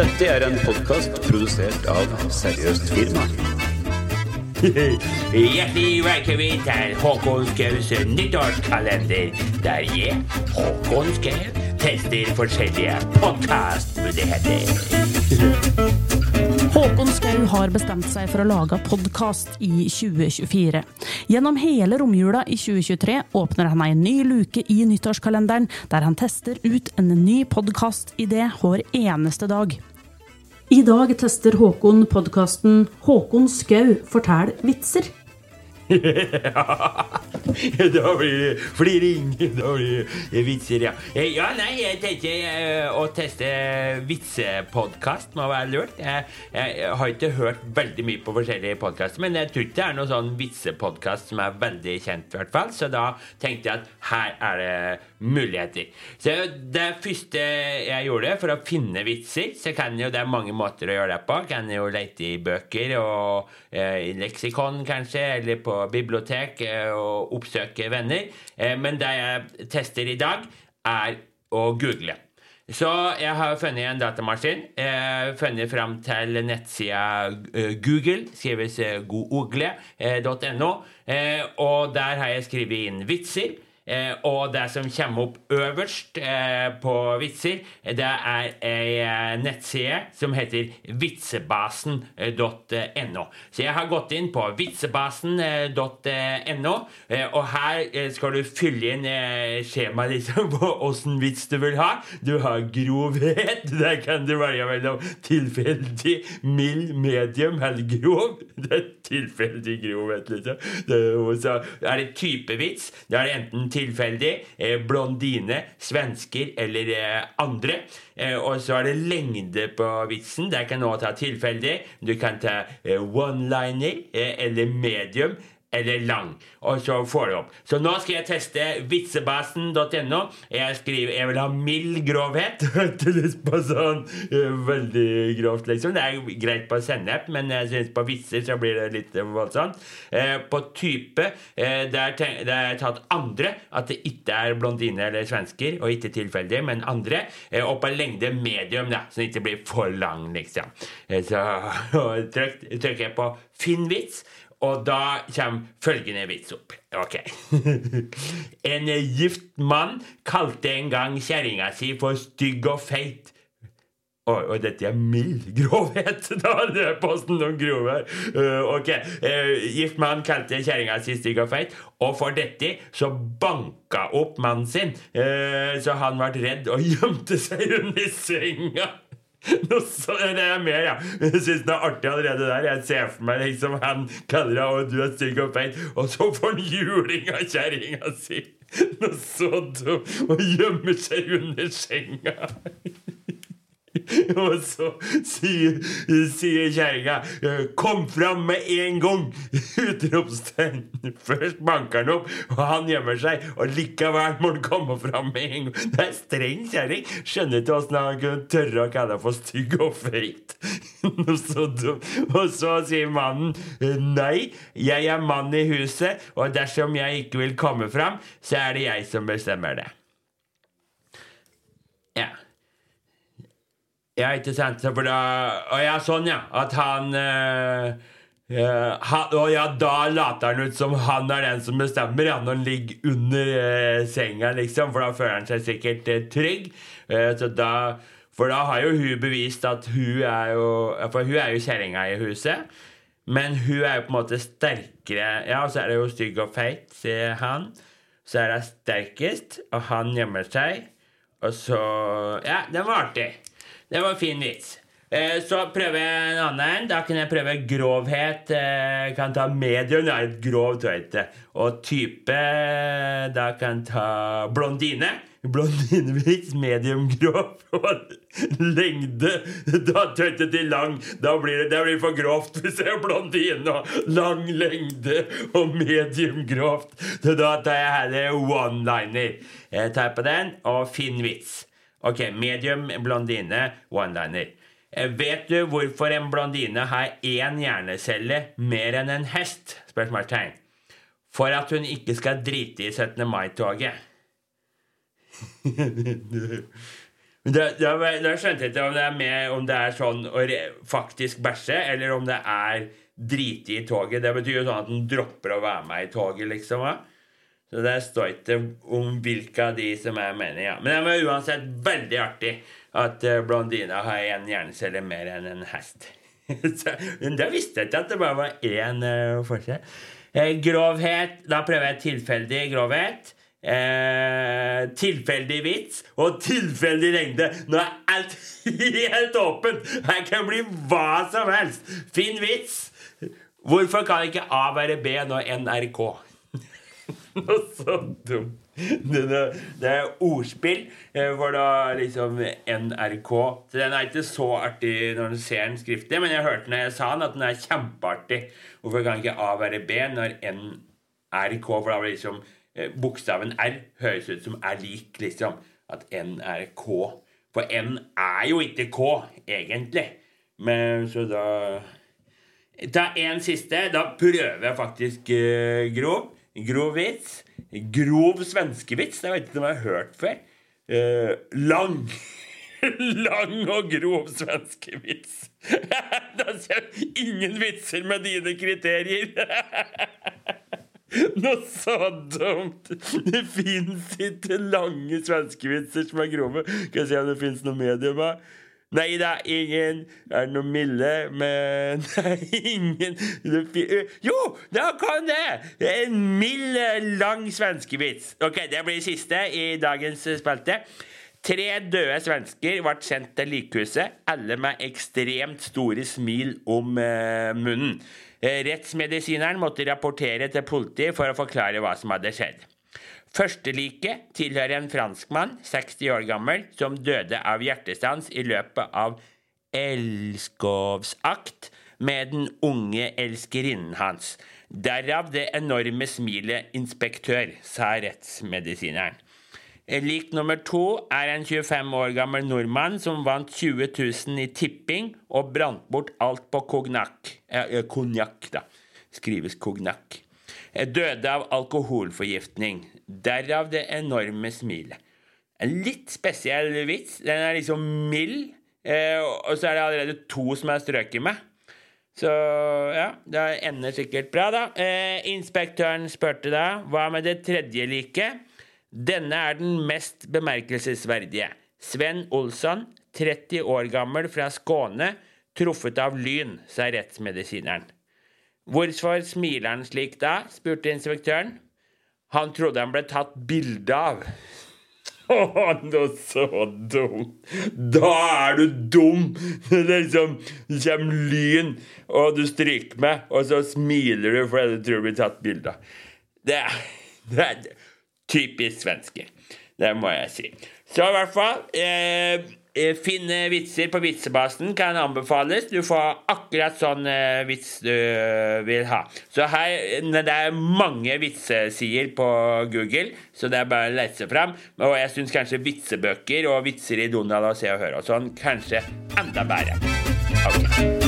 Dette er en podkast produsert av Seriøst firma. Hjertelig velkommen til Håkon Skaus nyttårskalender, der jeg, Håkon Skau, tester forskjellige podkastmuligheter. Håkon Skau har bestemt seg for å lage podkast i 2024. Gjennom hele romjula i 2023 åpner han en ny luke i nyttårskalenderen, der han tester ut en ny podkastidé hver eneste dag. I dag tester Håkon podkasten Håkon Skau fortell vitser. da blir det fliring. Da blir det vitser, ja. Eh, Ja, nei, jeg tenker eh, å teste vitsepodkast må være lurt. Jeg, jeg har ikke hørt veldig mye på forskjellige podkaster, men jeg tror ikke det er noen sånn vitsepodkast som er veldig kjent, i hvert fall. Så da tenkte jeg at her er det muligheter. Så det første jeg gjorde for å finne vitser, så kan jo det er mange måter å gjøre det på. Kan jo lete i bøker og eh, i leksikon, kanskje, eller på bibliotek eh, og oppsøke venner. Eh, men det jeg tester i dag, er å google. Så jeg har funnet en datamaskin. Har funnet fram til nettsida eh, Google, skrives eh, google.no. Eh, og der har jeg skrevet inn vitser. Eh, og det som kommer opp øverst eh, på vitser, det er ei eh, nettside som heter vitsebasen.no. Så jeg har gått inn på vitsebasen.no, eh, og her eh, skal du fylle inn eh, skjema liksom, på åssen vits du vil ha. Du har grovhet. Der kan du velge mellom tilfeldig, mild, medium eller grov. Det er tilfeldig grovhet, liksom. Det, og så er det typevits. Da er det enten tilfeldig, eh, blondine, svensker eller eh, andre. Eh, og så er det lengde på vitsen. Der kan du også ta tilfeldig. Du kan ta one-liner eller medium eller lang. Og så får du opp. Så nå skal jeg teste vitsebasen.no. Jeg skriver jeg vil ha mild grovhet. På sånn eh, veldig grovt, liksom. Det er greit på sennep, men jeg synes på vitser så blir det litt voldsomt. Eh, på type eh, det er, tatt andre. At det ikke er blondine eller svensker, og ikke tilfeldig, men andre. Og på lengde medium, da, så det ikke blir for lang, liksom. Så trykker jeg på finn vits. Og da kommer følgende vits opp. Ok. en gift mann kalte en gang kjerringa si for stygg og feit. Og, og dette er mild grovhet. Da er posten om grove. Uh, ok. Uh, gift mann kalte kjerringa si stygg og feit, og for dette så banka opp mannen sin. Uh, så han ble redd og gjemte seg under senga. Så, det er mer, ja. Jeg syns det er artig allerede der. Jeg ser for meg liksom han kaller og du er stygg og feit, og så får han juling av kjerringa si. Noe så dumt. Og gjemmer seg under senga. Og så sier, sier kjerringa 'Kom fram med en gang!' Utropstegn. Først banker han opp, og han gjemmer seg. Og likevel må han komme fram med en gang. Det er streng kjerring. Skjønner ikke åssen han kunne tørre å kalle henne for stygg og feit. Og så sier mannen 'Nei, jeg er mann i huset, og dersom jeg ikke vil komme fram, så er det jeg som bestemmer det'. Ja. Ja, ikke sant? For da og ja, sånn, ja. At han eh, han, og ja, da later han ut som han er den som bestemmer, ja, når han ligger under eh, senga, liksom, for da føler han seg sikkert eh, trygg. Da For da har jo hun bevist at hun er jo For hun er jo kjerringa i huset. Men hun er jo på en måte sterkere Ja, og så er det jo stygg og feit, sier han. Så er hun sterkest, og han gjemmer seg. Og så Ja, den var artig. Det var en fin vits. Eh, Så prøver jeg en annen. Da kan jeg prøve grovhet. eh, Jeg kan ta medium. Det er et grov, høyde. Og type Da kan jeg ta blondine. Blondinevits, medium grov. Lengde Da tøyte til lang. Da blir det, det blir for grovt hvis jeg er blondine. Og lang lengde og medium grovt. Så da tar jeg heller one-liner. Jeg tar på den og finn vits. Ok, medium blondine, one-liner. Eh, Vet du hvorfor en blondine har én hjernecelle mer enn en hest? Spørsmålstegn. For at hun ikke skal drite i 17. mai-toget. Da, da, da skjønte jeg ikke om det er med om det er sånn å faktisk bæsje, eller om det er drite i toget. Det betyr jo sånn at den dropper å være med i toget, liksom. Ja. Så det står ikke om hvilke av de som er mener, Ja. Men det var uansett veldig artig at uh, blondina har én hjernecelle mer enn en hest. Så, men da visste jeg ikke at det bare var én uh, forskjell. Eh, grovhet Da prøver jeg tilfeldig grovhet. Eh, tilfeldig vits og tilfeldig lengde. Nå er alt helt åpent! Her kan bli hva som helst. Finn vits. Hvorfor kan ikke A være B når N er K? Så dumt. Det, det er ordspill For hvor da liksom NRK Så den er ikke så artig når du ser den skriftlig, men jeg hørte når jeg sa den, at den er kjempeartig. Hvorfor kan ikke A være B når N er K? For da blir liksom eh, bokstaven R høres ut som er lik, liksom. At N er K. For N er jo ikke K, egentlig. Men så da Ta en siste. Da prøver jeg faktisk uh, grov. Grov vits. Grov svenskevits. Det vet ikke om jeg har hørt før. Uh, lang. lang og grov svenskevits. da ser jeg ingen vitser med dine kriterier. Noe så dumt! Det fins ikke lange svenskevitser som er grove. Skal jeg se om det fins noe medium av. Nei da, ingen er noe milde, men det er ingen Jo, da kan det! En mild, lang svenskevits. Ok, det blir siste i dagens spalte. Tre døde svensker ble sendt til likhuset, alle med ekstremt store smil om eh, munnen. Rettsmedisineren måtte rapportere til politiet for å forklare hva som hadde skjedd. Førsteliket tilhører en franskmann, 60 år gammel, som døde av hjertestans i løpet av elskovsakt med den unge elskerinnen hans. Derav det enorme smilet 'inspektør', sa rettsmedisineren. Lik nummer to er en 25 år gammel nordmann som vant 20 000 i tipping og brant bort alt på konjakk. Eh, konjakk, da. Skrives konjakk. Døde av alkoholforgiftning. Derav det enorme smilet. En litt spesiell vits. Den er liksom mild, eh, og så er det allerede to som er strøket med. Så ja, det ender sikkert bra, da. Eh, inspektøren spurte da hva med det tredje liket. Denne er den mest bemerkelsesverdige. Sven Olsson, 30 år gammel, fra Skåne, truffet av lyn, sa rettsmedisineren. Hvorfor smiler han slik da? spurte inspektøren. Han trodde han ble tatt bilde av. Å, noe så dum! Da er du dum! Det liksom, det kommer lyn, og du stryker med, og så smiler du fordi du tror du blir tatt bilde av. Det, det er typisk svenske. Det må jeg si. Så i hvert fall eh, Finne vitser på Vitsebasen kan anbefales. Du får akkurat sånn eh, vits du vil ha. Så her, Det er mange vitsesider på Google, så det er bare å lete seg fram. Og jeg syns kanskje vitsebøker og vitser i Donald og Se og Hør og sånn kanskje enda bedre. Okay.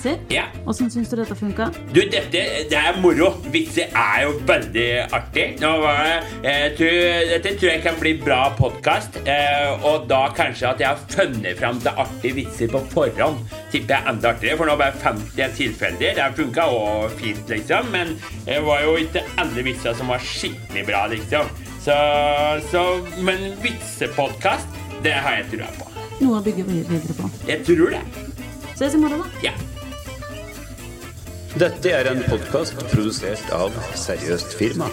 Vitser. Ja. Åssen syns du dette funka? Du, dette det er moro. Vitser er jo veldig artig. Nå var det, tror, dette tror jeg kan bli bra podkast. Eh, og da kanskje at jeg har funnet fram til artige vitser på forhånd. Tipper jeg enda artigere, for nå bare 50 tilfeldige. Det funka òg fint, liksom. Men det var jo ikke alle vitser som var skikkelig bra, liksom. Så, så Men vitsepodkast, det har jeg trua på. Noe å bygge videre på. Jeg tror det. Ses i morgen, da. Ja. Dette er en podkast produsert av Seriøst firma.